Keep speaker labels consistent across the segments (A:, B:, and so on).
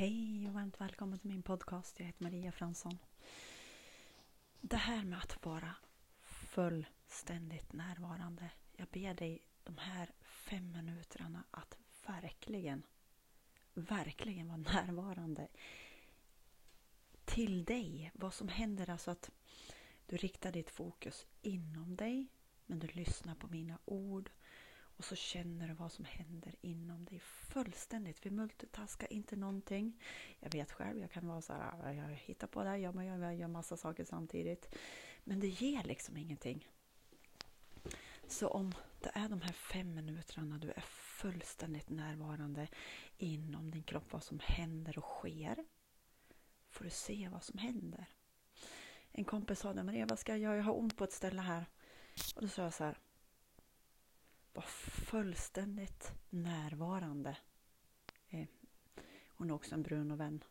A: Hej och varmt välkommen till min podcast. Jag heter Maria Fransson. Det här med att vara fullständigt närvarande. Jag ber dig de här fem minuterna att verkligen, verkligen vara närvarande till dig. Vad som händer, alltså att du riktar ditt fokus inom dig, men du lyssnar på mina ord och så känner du vad som händer inom dig fullständigt. Vi multitaskar inte någonting. Jag vet själv, jag kan vara så här, jag hittar på det här, jag, gör, jag gör massa saker samtidigt. Men det ger liksom ingenting. Så om det är de här fem minuterna du är fullständigt närvarande inom din kropp, vad som händer och sker, får du se vad som händer. En kompis sa det, Maria vad ska jag göra? Jag har ont på ett ställe här. Och då sa jag så här, var fullständigt närvarande. Eh, hon är också en brun och vän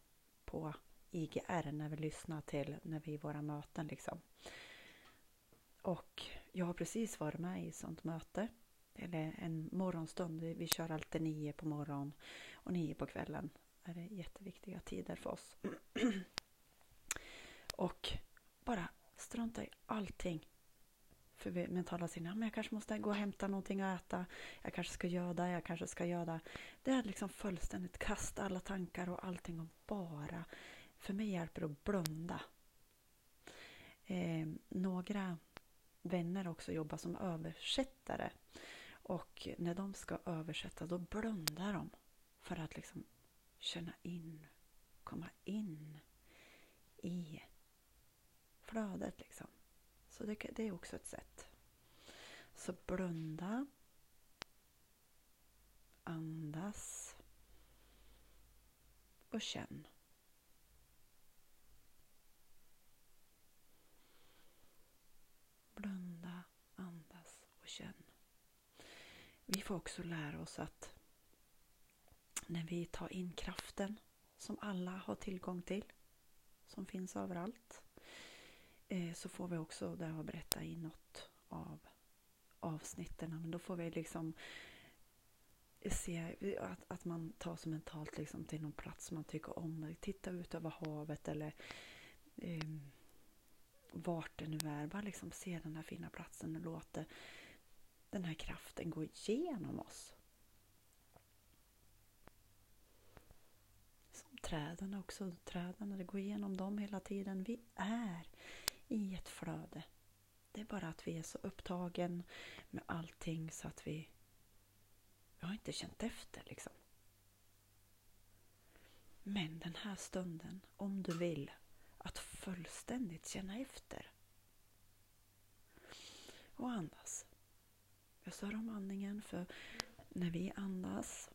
A: på IGR när vi lyssnar till när vi är i våra möten. Liksom. Och jag har precis varit med i ett sånt möte. Eller en morgonstund. Vi kör alltid nio på morgonen och nio på kvällen. Det är jätteviktiga tider för oss. och bara strunta i allting för mentala sinne. Men jag kanske måste gå och hämta någonting att äta. Jag kanske ska göda, jag kanske ska göda. det. är liksom fullständigt kasta alla tankar och allting och bara. För mig hjälper det att blunda. Eh, några vänner också jobbar som översättare. Och när de ska översätta då blundar de för att liksom känna in, komma in i flödet. Liksom. Så det, det är också ett sätt. Så blunda. Andas. Och känn. Blunda, andas och känn. Vi får också lära oss att när vi tar in kraften som alla har tillgång till, som finns överallt, Eh, så får vi också, det har berättat i något av avsnitten, men då får vi liksom se att, att man tar sig mentalt liksom till någon plats man tycker om. Titta ut över havet eller eh, vart det nu är. Bara liksom se den här fina platsen och låta den här kraften gå igenom oss. Som träden också. Träden, det går igenom dem hela tiden. Vi är i ett flöde. Det är bara att vi är så upptagen med allting så att vi, vi har inte känt efter liksom. Men den här stunden, om du vill, att fullständigt känna efter. Och andas. Jag sa om andningen för när vi andas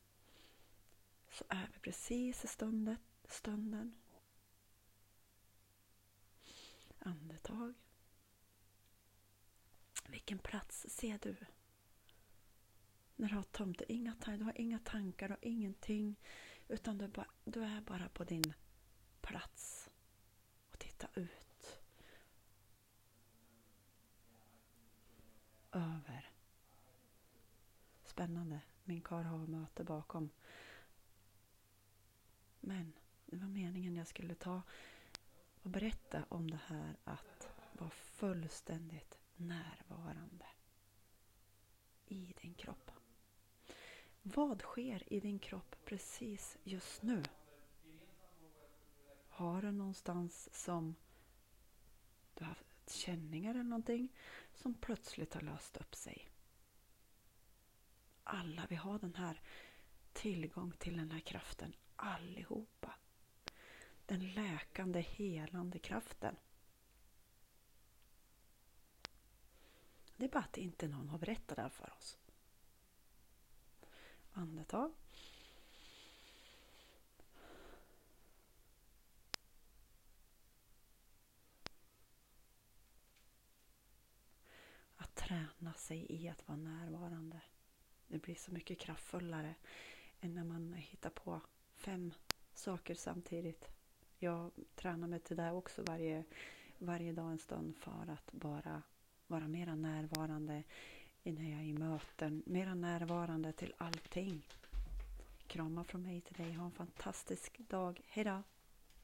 A: så är vi precis i stunden, stunden andetag. Vilken plats ser du? När du har tömt inga tankar, du har inga tankar och ingenting. Utan du, bara, du är bara på din plats. Och titta ut. Över. Spännande. Min kar har möte bakom. Men det var meningen jag skulle ta och berätta om det här att vara fullständigt närvarande i din kropp. Vad sker i din kropp precis just nu? Har du någonstans som du har haft känningar eller någonting som plötsligt har löst upp sig? Alla, vi har den här tillgång till den här kraften allihopa den läkande, helande kraften. Det är bara att inte någon har berättat det här för oss. Andetag. Att träna sig i att vara närvarande. Det blir så mycket kraftfullare än när man hittar på fem saker samtidigt jag tränar mig till det också varje, varje dag en stund för att bara vara mera närvarande när jag är i möten, mera närvarande till allting. kramar från mig till dig. Ha en fantastisk dag. Hejdå!